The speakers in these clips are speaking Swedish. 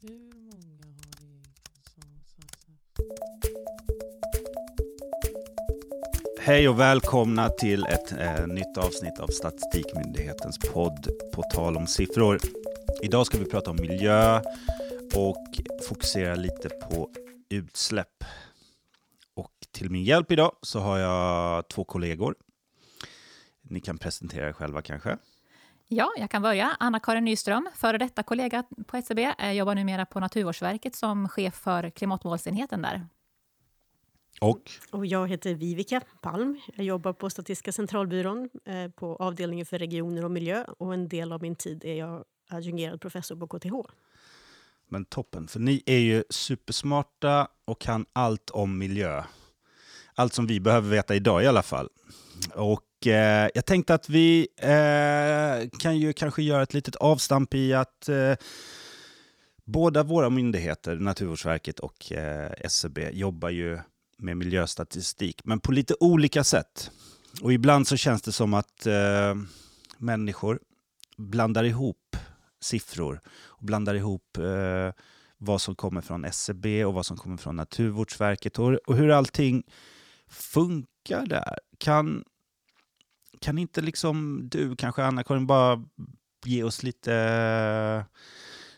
Hur många har egentligen som satsar? Hej och välkomna till ett eh, nytt avsnitt av Statistikmyndighetens podd På tal om siffror. Idag ska vi prata om miljö och fokusera lite på utsläpp. Och till min hjälp idag så har jag två kollegor. Ni kan presentera er själva kanske. Ja, jag kan börja. Anna-Karin Nyström, före detta kollega på SCB, eh, jobbar numera på Naturvårdsverket som chef för klimatmålsenheten där. Och Och jag heter Vivica Palm. Jag jobbar på Statistiska centralbyrån eh, på avdelningen för regioner och miljö. Och en del av min tid är jag adjungerad professor på KTH. Men toppen, för ni är ju supersmarta och kan allt om miljö. Allt som vi behöver veta idag i alla fall. Och eh, jag tänkte att vi eh, kan ju kanske göra ett litet avstamp i att eh, båda våra myndigheter, Naturvårdsverket och eh, SCB, jobbar ju med miljöstatistik, men på lite olika sätt. Och ibland så känns det som att eh, människor blandar ihop siffror och blandar ihop eh, vad som kommer från SCB och vad som kommer från Naturvårdsverket och, och hur allting funkar där. Kan, kan inte liksom du, kanske Anna-Karin, bara ge oss lite,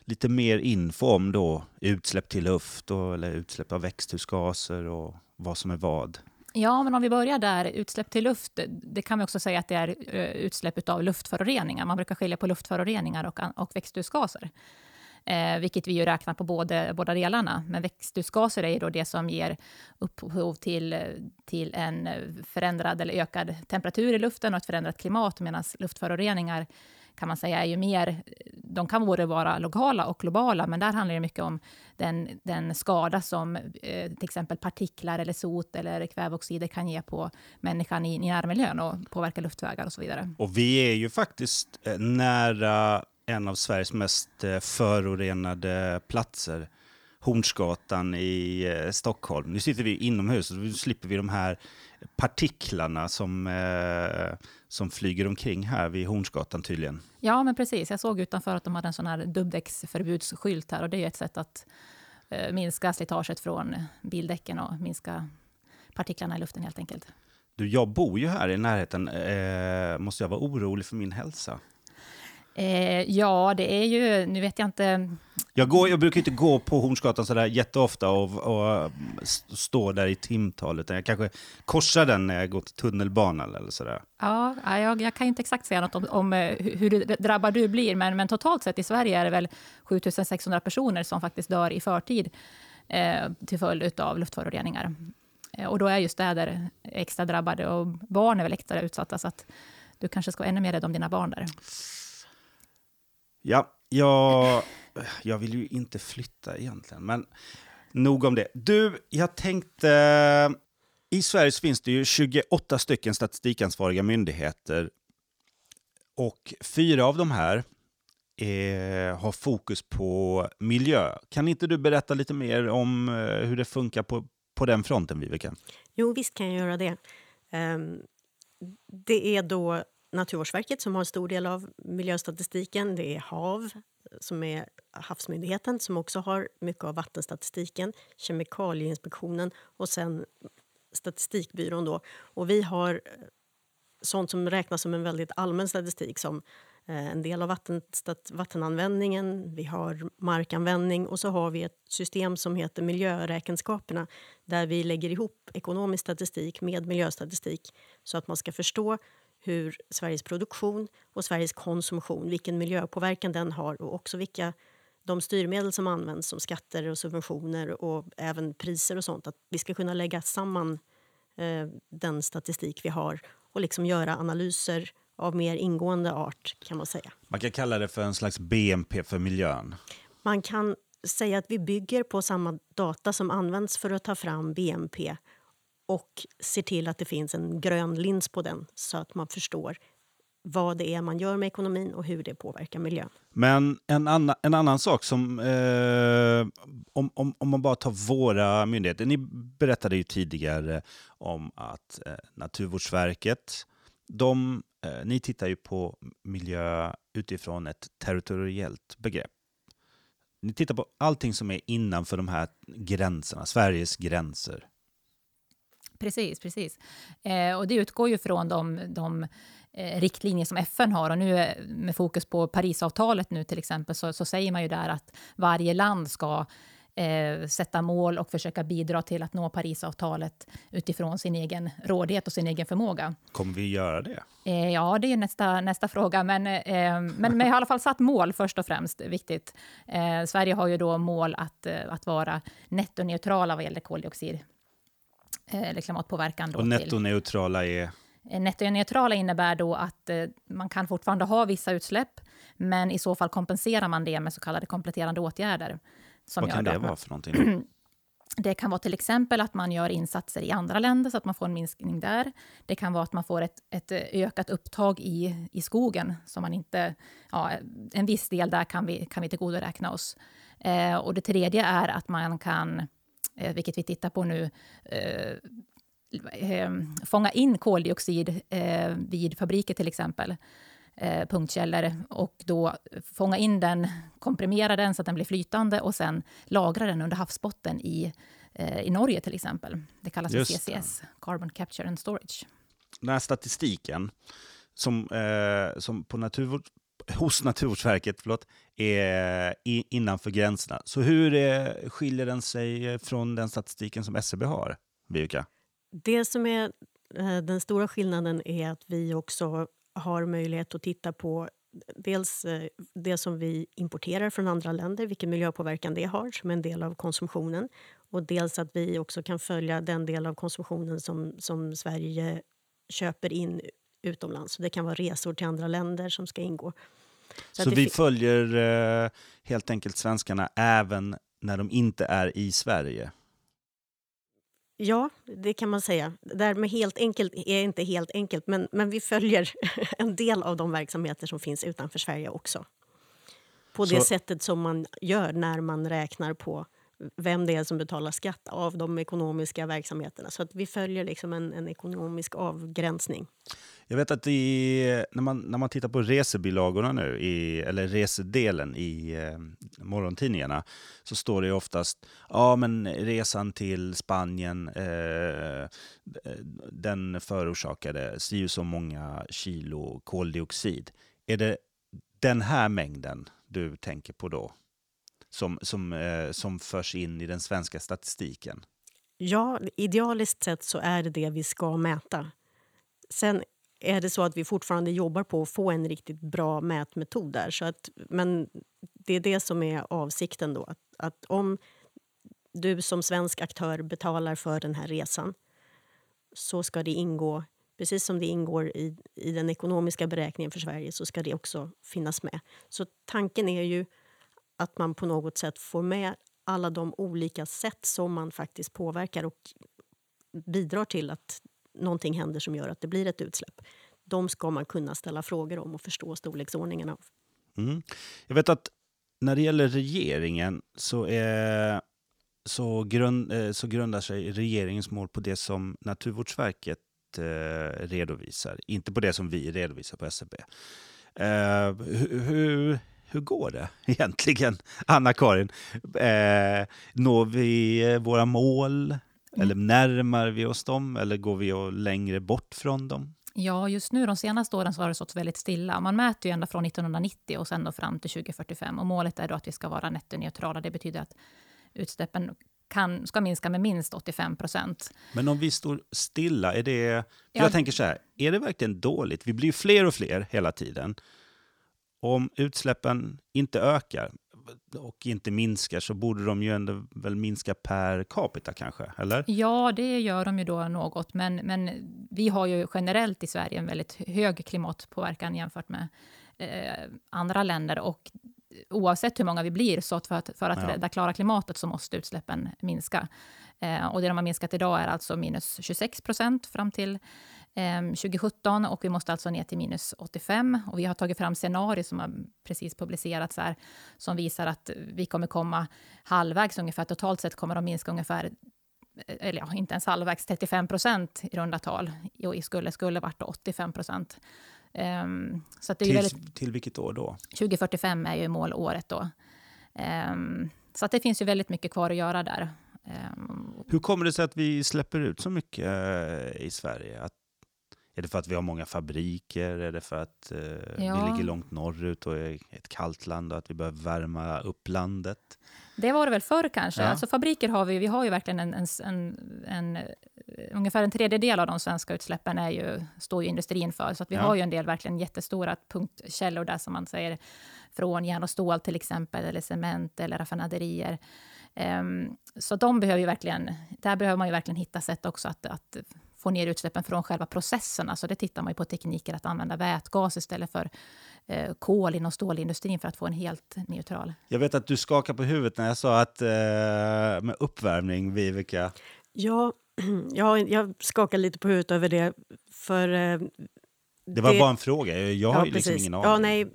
lite mer info om då utsläpp till luft och, eller utsläpp av växthusgaser och vad som är vad? Ja, men om vi börjar där, utsläpp till luft, det kan vi också säga att det är eh, utsläpp av luftföroreningar. Man brukar skilja på luftföroreningar och, och växthusgaser. Eh, vilket vi ju räknar på både, båda delarna. Men växthusgaser är ju då det som ger upphov till, till en förändrad eller ökad temperatur i luften och ett förändrat klimat. Medan luftföroreningar kan man säga är ju mer, de kan både vara lokala och globala, men där handlar det mycket om den, den skada som eh, till exempel partiklar eller sot eller kväveoxider kan ge på människan i, i närmiljön och påverka luftvägar och så vidare. Och vi är ju faktiskt eh, nära en av Sveriges mest eh, förorenade platser. Hornsgatan i eh, Stockholm. Nu sitter vi inomhus och då slipper vi de här partiklarna som, eh, som flyger omkring här vid Hornsgatan tydligen. Ja, men precis. Jag såg utanför att de hade en sån här dubbdäcksförbudsskylt här och det är ett sätt att eh, minska slitaget från bildäcken och minska partiklarna i luften helt enkelt. Du, jag bor ju här i närheten. Eh, måste jag vara orolig för min hälsa? Eh, ja, det är ju, nu vet jag inte, Jag, går, jag brukar inte gå på Hornsgatan sådär jätteofta och, och stå där i timtal, utan jag kanske korsar den när jag går till tunnelbanan eller sådär. Ja, ja, jag, jag kan inte exakt säga något om, om eh, hur drabbad du blir, men, men totalt sett i Sverige är det väl 7600 personer som faktiskt dör i förtid eh, till följd av luftföroreningar. Eh, och då är ju städer extra drabbade och barn är väl extra utsatta, så att du kanske ska vara ännu mer rädd om dina barn där. Ja, jag, jag vill ju inte flytta egentligen, men nog om det. Du, jag tänkte... I Sverige så finns det ju 28 stycken statistikansvariga myndigheter och fyra av de här är, har fokus på miljö. Kan inte du berätta lite mer om eh, hur det funkar på, på den fronten, Viveka? Jo, visst kan jag göra det. Um, Det är då Naturvårdsverket som har en stor del av miljöstatistiken. Det är HaV, som är Havsmyndigheten som också har mycket av vattenstatistiken. Kemikalieinspektionen och sen Statistikbyrån. Då. Och vi har eh, sånt som räknas som en väldigt allmän statistik som eh, en del av vattenstat- vattenanvändningen, vi har markanvändning och så har vi ett system som heter miljöräkenskaperna där vi lägger ihop ekonomisk statistik med miljöstatistik så att man ska förstå hur Sveriges produktion och Sveriges konsumtion, vilken miljöpåverkan den har och också vilka de styrmedel som används som skatter och subventioner och även priser och sånt. Att vi ska kunna lägga samman eh, den statistik vi har och liksom göra analyser av mer ingående art kan man säga. Man kan kalla det för en slags BNP för miljön. Man kan säga att vi bygger på samma data som används för att ta fram BNP och ser till att det finns en grön lins på den så att man förstår vad det är man gör med ekonomin och hur det påverkar miljön. Men en, annan en annan sak som, eh, om, om, om man bara tar våra myndigheter. Ni berättade ju tidigare om att eh, Naturvårdsverket, de, eh, ni tittar ju på miljö utifrån ett territoriellt begrepp. ni tittar på allting som är innanför de här gränserna, Sveriges gränser. Precis, precis. Eh, och det utgår ju från de, de eh, riktlinjer som FN har. Och nu eh, med fokus på Parisavtalet nu till exempel så, så säger man ju där att varje land ska eh, sätta mål och försöka bidra till att nå Parisavtalet utifrån sin egen rådighet och sin egen förmåga. Kommer vi göra det? Eh, ja, det är nästa, nästa fråga. Men, eh, men, jag har i alla fall satt mål först och främst. Viktigt. Eh, Sverige har ju då mål att, eh, att vara nettoneutrala vad gäller koldioxid eller klimatpåverkan. Då Och nettoneutrala är... Eh, Nettoneutrala innebär då att eh, man kan fortfarande ha vissa utsläpp, men i så fall kompenserar man det med så kallade kompletterande åtgärder. Som Vad kan det vara för någonting? Det kan vara till exempel att man gör insatser i andra länder så att man får en minskning där. Det kan vara att man får ett, ett eh, ökat upptag i, i skogen. Så man inte, ja, en viss del där kan vi, kan vi tillgodoräkna oss. Eh, och det tredje är att man kan, eh, vilket vi tittar på nu, eh, eh, fånga in koldioxid eh, vid fabriker till exempel eh, punktkällor och då fånga in den, komprimera den så att den blir flytande och sen lagra den under havsbotten i, eh, i Norge till exempel. Det kallas för. CCS, Carbon Capture and Storage. Den här statistiken som, eh, som på naturvård, hos Naturvårdsverket förlåt, är i, innanför gränserna. Så hur eh, skiljer den sig eh, från den statistiken som SCB har, Vivica? Det som är eh, den stora skillnaden är att vi också har möjlighet att titta på dels eh, det som vi importerar från andra länder, vilken miljöpåverkan det har som en del av konsumtionen. Och dels att vi också kan följa den del av konsumtionen som, som Sverige köper in utomlands. Så det kan vara resor till andra länder som ska ingå. Så, det vi följer eh, helt enkelt svenskarna även när de inte är i Sverige? Ja, det kan man säga. Det där med helt enkelt är inte helt enkelt men, men vi följer en del av de verksamheter som finns utanför Sverige också. På det Så- sättet som man gör när man räknar på vem det är som betalar skatt av de ekonomiska verksamheterna. Så att vi följer liksom en, en ekonomisk avgränsning. Jag vet att i, när, man, när man tittar på resebilagorna nu, i, eller resedelen i eh, morgontidningarna, så står det oftast ja men resan till Spanien, eh, den förorsakade si och så många kilo koldioxid. Är det den här mängden du tänker på då? Som, som, eh, som förs in i den svenska statistiken? Ja, idealiskt sett så är det det vi ska mäta. Sen är det så att vi fortfarande jobbar på att få en riktigt bra mätmetod där. Så att, men det är det som är avsikten då. Att, att om du som svensk aktör betalar för den här resan så ska det ingå, precis som det ingår i, i den ekonomiska beräkningen för Sverige, så ska det också finnas med. Så tanken är ju att man på något sätt får med alla de olika sätt som man faktiskt påverkar och bidrar till att någonting händer som gör att det blir ett utsläpp. De ska man kunna ställa frågor om och förstå storleksordningen av. Mm. Jag vet att när det gäller regeringen så, är, så, grund, eh, så grundar sig regeringens mål på det som Naturvårdsverket eh, redovisar, inte på det som vi redovisar på SCB. Eh, hur, hur, går det egentligen, Anna-Karin? Eh, når vi eh, våra mål? Eller närmar vi oss dem? Eller går vi längre bort från dem? Ja, just nu de senaste åren så har det stått väldigt stilla. Man mäter ju ända från 1990 och sen då fram till 2045. Och målet är då att vi ska vara nettoneutrala. Det betyder att utsläppen kan, ska minska med minst 85 procent. Men om vi står stilla, är det... Ja. Jag tänker så här, är det verkligen dåligt? Vi blir ju fler och fler hela tiden. Om utsläppen inte ökar och inte minskar så borde de ju ändå väl minska per capita kanske, eller? Ja, det gör de ju då något. Men, men vi har ju generellt i Sverige en väldigt hög klimatpåverkan jämfört med eh, andra länder. Och oavsett hur många vi blir, så för att, för att Ja. rädda klara klimatet så måste utsläppen minska. Eh, och det de har minskat idag är alltså minus 26 procent fram till 2017 och vi måste alltså ner till minus 85. Och vi har tagit fram scenarier som har precis publicerats här som visar att vi kommer komma halvvägs ungefär. Totalt sett kommer de minska ungefär eller ja, inte ens halvvägs, 35 procent i runda tal. Jo, i skulle, skulle varit 85 procent. Ehm, så det är Till, väldigt, till vilket år då? 2045 är ju målåret då. Ehm, så det finns ju väldigt mycket kvar att göra där. Ehm, Hur kommer det sig att vi släpper ut så mycket eh, i Sverige? Att, är det för att vi har många fabriker? Är det för att eh, Ja. vi ligger långt norrut och är ett kallt land och att vi behöver värma upp landet? Det var det väl förr kanske. Ja. Alltså fabriker har vi, vi har ju verkligen en, en, en, en eh, ungefär en tredjedel av de svenska utsläppen är ju, står ju industrin för. Så att vi Ja. har ju en del verkligen jättestora punktkällor där som man säger från järn och stål till exempel, eller cement eller raffinaderier. Ehm, så de behöver ju verkligen, där behöver man ju verkligen hitta sätt också att, att få ner utsläppen från själva processerna. Så det tittar man ju på tekniker att använda vätgas istället för eh, kol inom stålindustrin för att få en helt neutral. Jag vet att du skakar på huvudet när jag sa att eh, med uppvärmning, Vivica. Ja, ja, jag skakar lite på huvudet över det. För, eh, Det var bara en fråga. Jag har ju liksom precis. ingen aning. Ja, nej,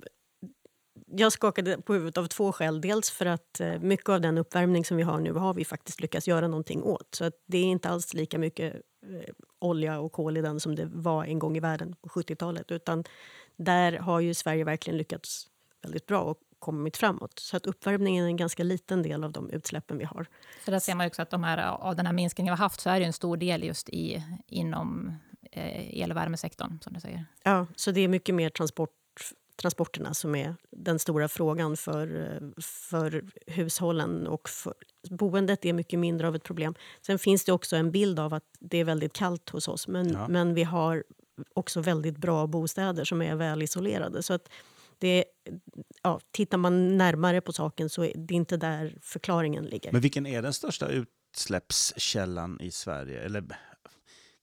jag skakade på huvudet av två skäl. Dels för att eh, mycket av den uppvärmning som vi har nu har vi faktiskt lyckats göra någonting åt. Så att det är inte alls lika mycket eh, olja och kol i den som det var en gång i världen på 70-talet. Utan där har ju Sverige verkligen lyckats väldigt bra och kommit framåt. Så att uppvärmningen är en ganska liten del av de utsläppen vi har. Så där ser man också att de här, av den här minskningen vi har haft så är det en stor del just i, inom eh, el och värmesektorn, som du säger. Ja, så det är mycket mer transport, transporterna som är den stora frågan för, för hushållen. Och för, boendet är mycket mindre av ett problem. Sen finns det också en bild av att det är väldigt kallt hos oss men, Ja. men vi har också väldigt bra bostäder som är välisolerade. Så att det, ja, tittar man närmare på saken så är det inte där förklaringen ligger. Men vilken är den största utsläppskällan i Sverige? Eller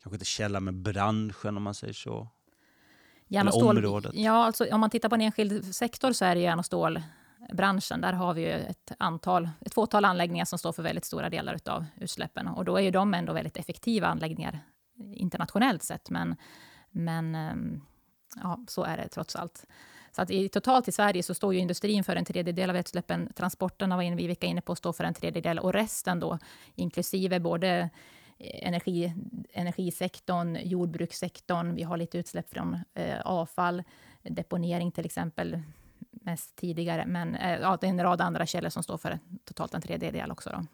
kanske inte källa, men branschen om man säger så. Järn och stål, området. ja, alltså, om man tittar på en enskild sektor så är det järn och stålbranschen. Där har vi ju ett, antal, ett fåtal anläggningar som står för väldigt stora delar av utsläppen. Och då är ju de ändå väldigt effektiva anläggningar internationellt sett. Men, men ehm, ja, så är det trots allt. Så att i, totalt i Sverige så står ju industrin för en tredjedel av utsläppen. Transporterna var vi var inne på står för en tredjedel och resten då inklusive både energi, energisektorn, jordbrukssektorn. Vi har lite utsläpp från eh, avfall, deponering till exempel mest tidigare. Men eh, ja, det är en rad andra källor som står för totalt en tredjedel också. Då.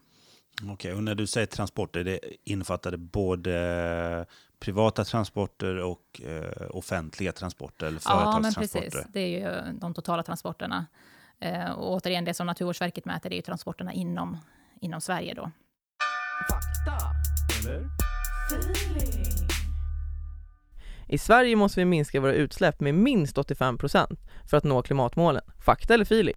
Okej, och när du säger transporter, det innefattar både privata transporter och eh, offentliga transporter eller Ja, men precis. Det är ju de totala transporterna. Eh, och återigen, det som Naturvårdsverket mäter är ju transporterna inom, inom Sverige. Då. I Sverige måste vi minska våra utsläpp med minst 85 procent för att nå klimatmålen. Fakta eller feeling?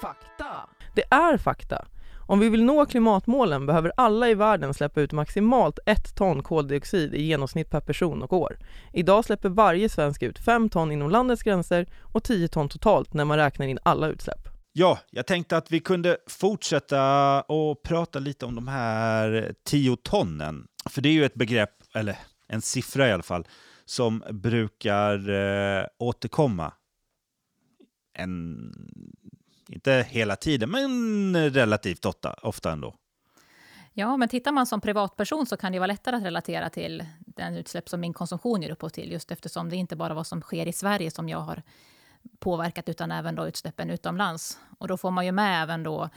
Fakta. Det är fakta. Om vi vill nå klimatmålen behöver alla i världen släppa ut maximalt ett ton koldioxid i genomsnitt per person och år. Idag släpper varje svensk ut 5 ton inom landets gränser och 10 ton totalt när man räknar in alla utsläpp. Ja, jag tänkte att vi kunde fortsätta och prata lite om de här 10 tonnen. För det är ju ett begrepp, eller en siffra i alla fall, som brukar eh, återkomma. En, inte hela tiden, men relativt ofta, ofta ändå. Ja, men tittar man som privatperson så kan det vara lättare att relatera till den utsläpp som min konsumtion ger upphov till, just eftersom det inte bara är vad som sker i Sverige som jag har påverkat, utan även då utsläppen utomlands. Och då får man ju med även då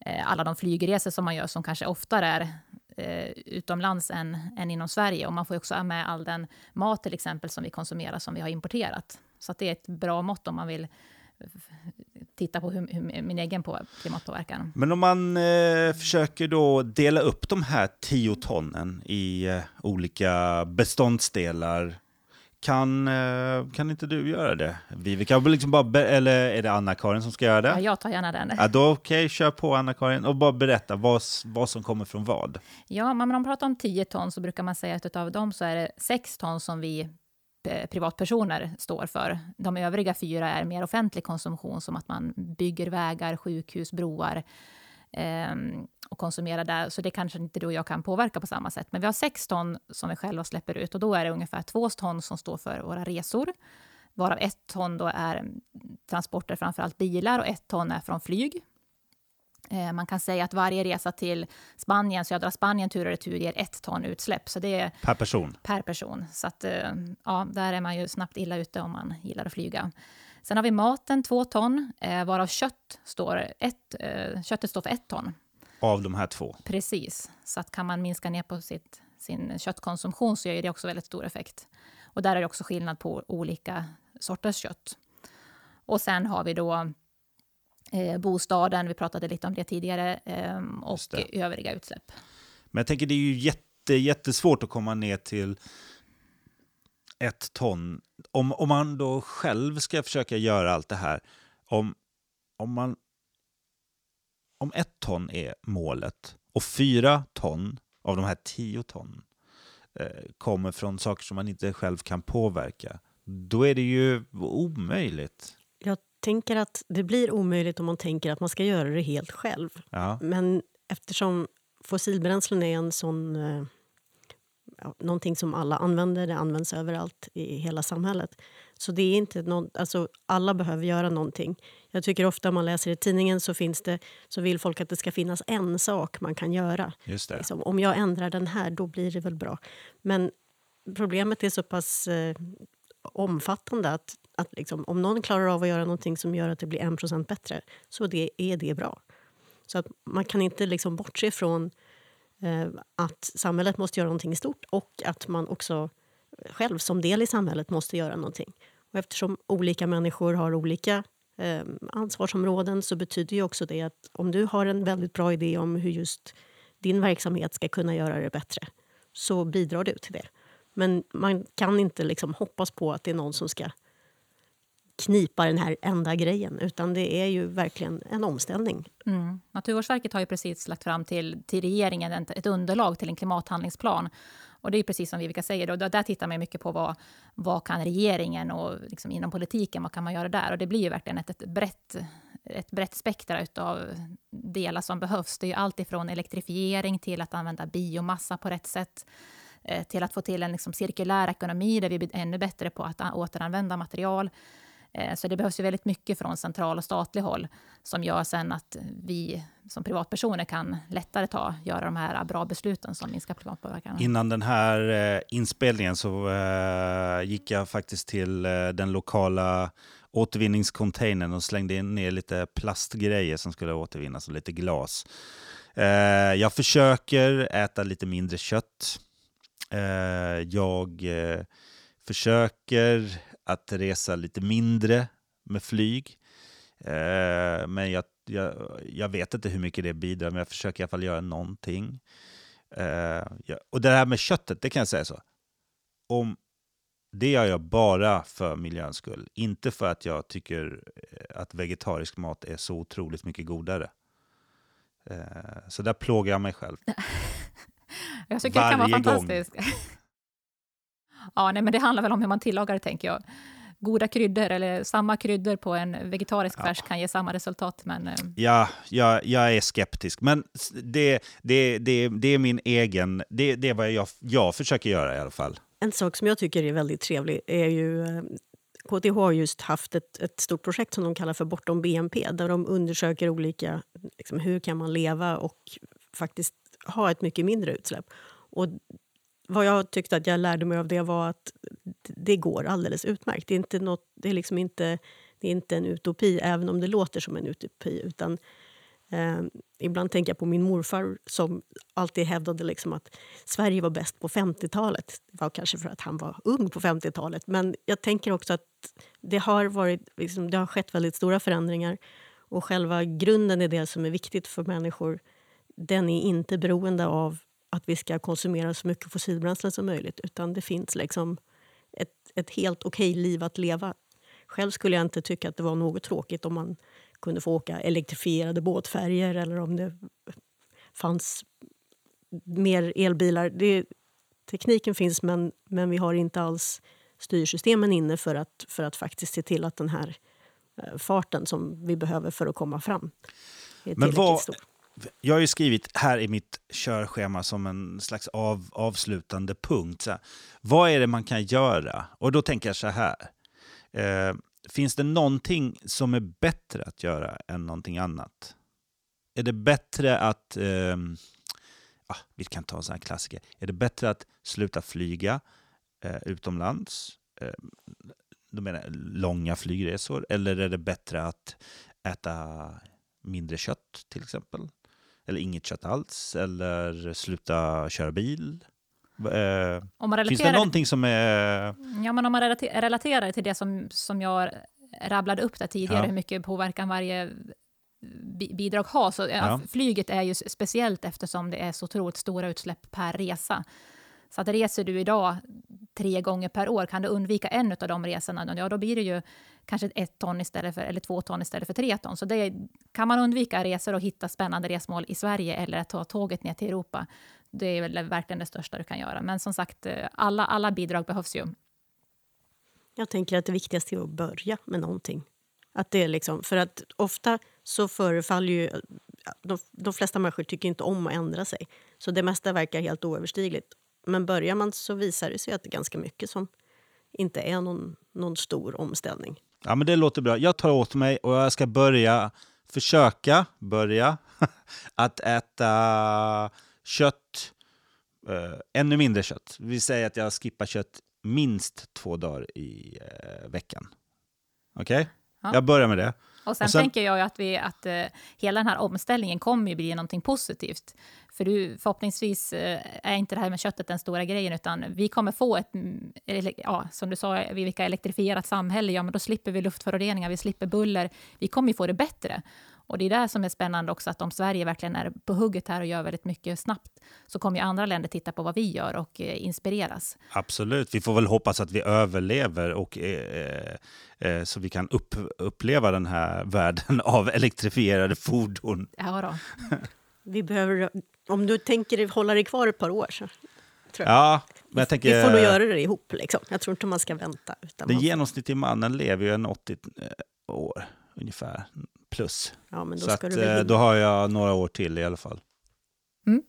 eh, alla de flygresor som man gör, som kanske oftare är eh, utomlands än, än inom Sverige. Och man får också också med all den mat till exempel som vi konsumerar, som vi har importerat. Så att det är ett bra mått om man vill eh, titta på hur, hur min egen på, klimatpåverkan. Men om man eh, försöker då dela upp de här 10 tonnen i eh, olika beståndsdelar, kan, eh, kan inte du göra det? Vivica, liksom bara eller är det Anna-Karin som ska göra det? Ja, jag tar gärna den. Ja, då okej, kör på Anna-Karin och bara berätta vad, vad som kommer från vad. Ja, men om man pratar om 10 ton så brukar man säga att av dem så är det 6 ton som vi eh, privatpersoner står för. De övriga fyra är mer offentlig konsumtion som att man bygger vägar, sjukhus, broar och konsumerar där. Så det kanske inte du och jag kan påverka på samma sätt. Men vi har 6 ton som vi själva släpper ut och då är det ungefär 2 ton som står för våra resor. Varav ett ton då är transporter, framförallt bilar, och ett ton är från flyg. Eh, Man kan säga att varje resa till Spanien, södra Spanien tur och retur ger ett ton utsläpp. Så det är Per person. per person. Så att, eh, ja, där är man ju snabbt illa ute om man gillar att flyga. Sen har vi maten, två ton, eh, varav kött står ett, eh, köttet står för ett ton. Av de här två. Precis. Så att kan man minska ner på sitt, sin köttkonsumtion så ger det också väldigt stor effekt. Och där är det också skillnad på olika sorters kött. Och sen har vi då eh, bostaden, vi pratade lite om det tidigare, eh, och det. övriga utsläpp. Men jag tänker det är ju jätte, jättesvårt att komma ner till ett ton. Om, om man då själv ska försöka göra allt det här, om, om, man, om ett ton är målet och fyra ton av de här tio ton eh, kommer från saker som man inte själv kan påverka, då är det ju omöjligt. Jag tänker att det blir omöjligt om man tänker att man ska göra det helt själv. Ja, Men eftersom fossilbränslen är en sån... Eh, någonting som alla använder, det används överallt i hela samhället. Så det är inte någon, alltså alla behöver göra någonting. Jag tycker ofta man läser i tidningen så, finns det, så vill folk att det ska finnas en sak man kan göra. just det. Liksom, om jag ändrar den här, då blir det väl bra. Men problemet är så pass eh, omfattande att, att liksom, om någon klarar av att göra någonting som gör att det blir 1% bättre så det, är det bra. Så att man kan inte liksom bortse från Eh, att samhället måste göra någonting i stort och att man också själv som del i samhället måste göra någonting. Och eftersom olika människor har olika eh, ansvarsområden så betyder ju också det att om du har en väldigt bra idé om hur just din verksamhet ska kunna göra det bättre så bidrar du till det. Men man kan inte liksom hoppas på att det är någon som ska knipa den här enda grejen utan det är ju verkligen en omställning. Mm. Naturvårdsverket har ju precis lagt fram till, till regeringen ett, underlag till en klimathandlingsplan. Och det är precis som Vivica säger, då, där tittar man mycket på vad, vad kan regeringen och liksom inom politiken, vad kan man göra där? Och det blir ju verkligen ett, ett brett ett brett spektra av delar som behövs. Det är ju allt ifrån elektrifiering till att använda biomassa på rätt sätt eh, till att få till en liksom cirkulär ekonomi där vi blir ännu bättre på att återanvända material. Eh, så det behövs ju väldigt mycket från central och statlig håll som gör sen att vi som privatpersoner kan lättare ta, göra de här bra besluten som minskar klimatpåverkan. Innan den här eh, inspelningen så eh, gick jag faktiskt till eh, den lokala återvinningscontainern och slängde in ner lite plastgrejer som skulle återvinnas och lite glas. Eh, jag försöker äta lite mindre kött. Eh, jag försöker att resa lite mindre med flyg. Eh, men jag, jag, jag vet inte hur mycket det bidrar, men jag försöker i alla fall göra någonting. Eh, ja. Och det här med köttet, det kan jag säga så. Om det gör jag bara för miljöns skull. Inte för att jag tycker eh, att vegetarisk mat är så otroligt mycket godare. Eh, så där plågar jag mig själv. Jag tycker det kan vara varje gång. ja, nej, men det handlar väl om hur man tillagar det, tänker jag. Goda kryddor, eller samma kryddor på en vegetarisk Ja. färs kan ge samma resultat. Men, eh, Ja, jag, jag är skeptisk. Men det, det, det, det är min egen... Det, det är vad jag, jag försöker göra i alla fall. En sak som jag tycker är väldigt trevlig är ju... eh, KTH har just haft ett, ett stort projekt som de kallar för Bortom BNP där de undersöker olika... Liksom, hur kan man leva och faktiskt ha ett mycket mindre utsläpp. Och vad jag tyckte att jag lärde mig av det var att det går alldeles utmärkt. Det är inte, något, det är liksom inte, det är inte en utopi, även om det låter som en utopi. Utan, eh, ibland tänker jag på min morfar som alltid hävdade liksom att Sverige var bäst på 50-talet. Det var kanske för att han var ung på 50-talet. Men jag tänker också att det har, varit, liksom, det har skett väldigt stora förändringar. Och själva grunden är det som är viktigt för människor. Den är inte beroende av att vi ska konsumera så mycket fossilbränslen som möjligt. Utan det finns liksom ett, ett helt okej liv att leva. Själv skulle jag inte tycka att det var något tråkigt om man kunde få åka elektrifierade båtfärger eller om det fanns mer elbilar. Det, tekniken finns, men, men vi har inte alls styrsystemen inne för att, för att faktiskt se till att den här eh, farten som vi behöver för att komma fram är Men tillräckligt vad- stor. Jag har ju skrivit här i mitt körschema som en slags av, avslutande punkt. Så här, vad är det man kan göra? Och då tänker jag så här. Eh, finns det någonting som är bättre att göra än någonting annat? Är det bättre att... Eh, ah, vi kan ta en sån här klassiker. Är det bättre att sluta flyga eh, utomlands? Eh, då menar jag långa flygresor? Eller är det bättre att äta mindre kött till exempel? Eller inget kött alls? Eller sluta köra bil? Eh, Om man finns det relaterar, någonting som är... ja, men om man relate- relaterar till det som, som jag rabblade upp där tidigare, Ja. hur mycket påverkan varje bi- bidrag har, så ja, flyget är ju speciellt eftersom det är så otroligt stora utsläpp per resa. Så att reser du idag tre gånger per år, kan du undvika en av de resorna, ja, då blir det ju kanske ett ton istället för, eller två ton istället för tre ton. Så det kan man undvika resor och hitta spännande resmål i Sverige eller att ta tåget ner till Europa, det är väl verkligen det största du kan göra. Men som sagt, eh, alla, alla bidrag behövs ju. Jag tänker att det viktigaste är att börja med någonting. Att det är liksom, för att ofta så förefaller ju... De, de flesta människor tycker inte om att ändra sig. Så det mesta verkar helt oöverstigligt. Men börjar man så visar det sig att det är ganska mycket som inte är någon, någon stor omställning. Ja, men det låter bra. Jag tar åt mig och jag ska börja försöka börja att äta kött, eh, ännu mindre kött. Vi säger att jag skippar kött minst två dagar i eh, veckan. Okej? Ja. Jag börjar med det. Och sen, Och sen- tänker jag att, vi, att eh, hela den här omställningen kommer ju bli någonting positivt. För du, förhoppningsvis eh, är inte det här med köttet den stora grejen, utan vi kommer få ett, mm, ja, som du sa, vi vilka elektrifierat samhälle, ja men då slipper vi luftföroreningar, vi slipper buller, vi kommer ju få det bättre. Och det är det som är spännande också, att om Sverige verkligen är på hugget här och gör väldigt mycket snabbt, så kommer ju andra länder titta på vad vi gör och eh, inspireras. Absolut. Vi får väl hoppas att vi överlever och eh, eh, så vi kan upp, uppleva den här världen av elektrifierade fordon. Ja, då. Vi behöver, om du tänker hålla dig kvar ett par år så tror jag. Ja, men jag tänker... vi får nog göra det ihop. Liksom. Jag tror inte man ska vänta. Utan Den man, genomsnittliga mannen lever ju en 80 eh, år ungefär, plus. ja, men då Så ska att, du eh, då har jag några år till i alla fall. Mm.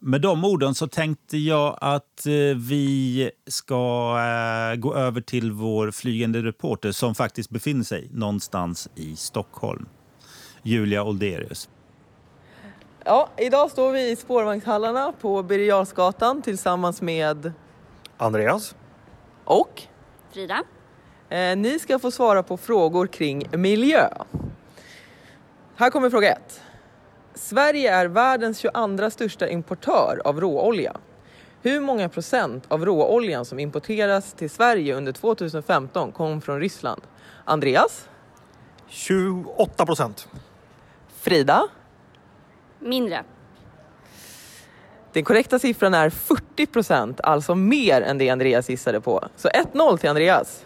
Med de orden så tänkte jag att eh, vi ska eh, gå över till vår flygande reporter som faktiskt befinner sig någonstans i Stockholm. Julia Olderius. Ja, idag står vi i spårvagnshallarna på Birger tillsammans med Andreas? och Frida? Eh, ni ska få svara på frågor kring miljö. Här kommer fråga ett. Sverige är världens 22 största importör av råolja. Hur många procent av råoljan som importeras till Sverige under 2015 kom från Ryssland? Andreas? 28 procent. Frida? Mindre. Den korrekta siffran är 40 procent, alltså mer än det Andreas gissade på. Så 1-0 till Andreas.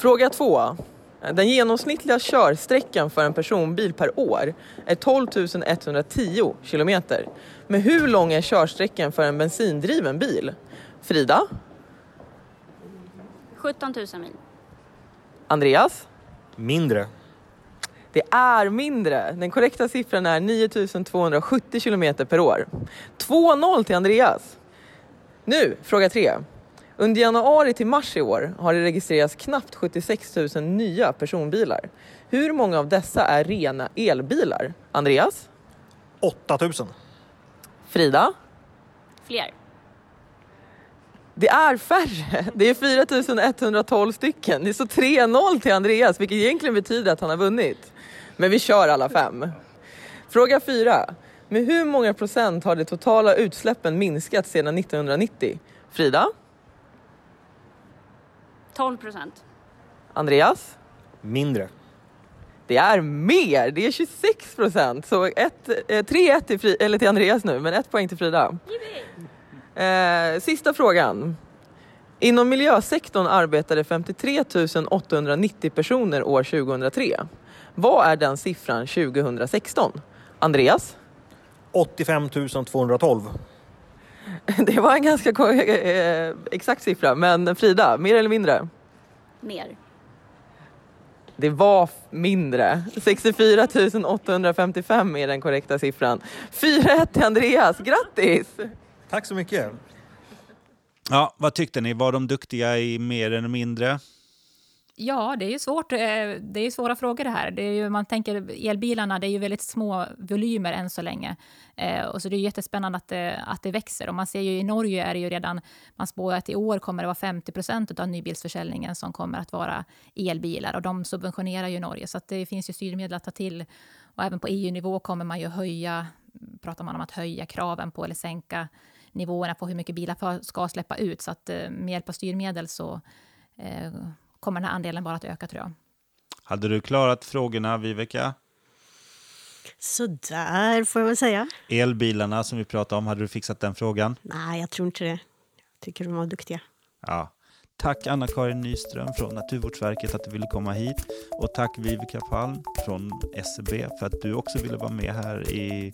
Fråga 2. Den genomsnittliga körsträckan för en personbil per år är 12 110 kilometer. Men hur lång är körsträckan för en bensindriven bil? Frida? 17 000 mil. Andreas? Mindre. Det är mindre. Den korrekta siffran är 9270 kilometer per år. 2-0 till Andreas. Nu, fråga tre. Under januari till mars i år har det registrerats knappt 76 000 nya personbilar. Hur många av dessa är rena elbilar? Andreas? 8 000. Frida? Fler. Det är färre. Det är 4 112 stycken. Det är så 3-0 till Andreas, vilket egentligen betyder att han har vunnit. Men vi kör alla fem. Fråga fyra. Med hur många procent har de totala utsläppen minskat sedan 1990? Frida? 12 procent. Andreas? Mindre. Det är mer, det är 26 procent. Så ett, eh, 3-1 till, Fri- eller till Andreas nu, men ett poäng till Frida. Eh, sista frågan. Inom miljösektorn arbetade 53 890 personer år 2003. Vad är den siffran 2016? Andreas? 85 212. Det var en ganska ko- eh, exakt siffra, men Frida, mer eller mindre? Mer. Det var mindre. 64 855 är den korrekta siffran. 4-1 till Andreas, grattis! Tack så mycket. Ja, vad tyckte ni? Var de duktiga i mer eller mindre? Ja, det är ju svårt. Eh, det är ju svåra frågor det här. Det är ju, man tänker elbilarna, det är ju väldigt små volymer än så länge. Eh, och så det är jättespännande att det, att det växer. Och man ser ju i Norge är det ju redan, man spår att i år kommer det vara 50 procent av nybilsförsäljningen som kommer att vara elbilar. Och de subventionerar ju Norge, så att det finns ju styrmedel att ta till. Och även på EU-nivå kommer man ju höja, pratar man om att höja kraven på eller sänka nivåerna på hur mycket bilar ska släppa ut. Så att eh, med hjälp av styrmedel så eh, kommer den här andelen bara att öka tror jag. Hade du klarat frågorna, Viveka? Så där får jag väl säga. Elbilarna som vi pratade om, hade du fixat den frågan? Nej, jag tror inte det. Jag tycker de var duktiga. Ja. Tack Anna-Karin Nyström från Naturvårdsverket att du ville komma hit. Och tack Vivica Palm från SCB för att du också ville vara med här i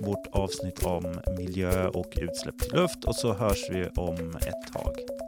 vårt avsnitt om miljö och utsläpp till luft. Och så hörs vi om ett tag.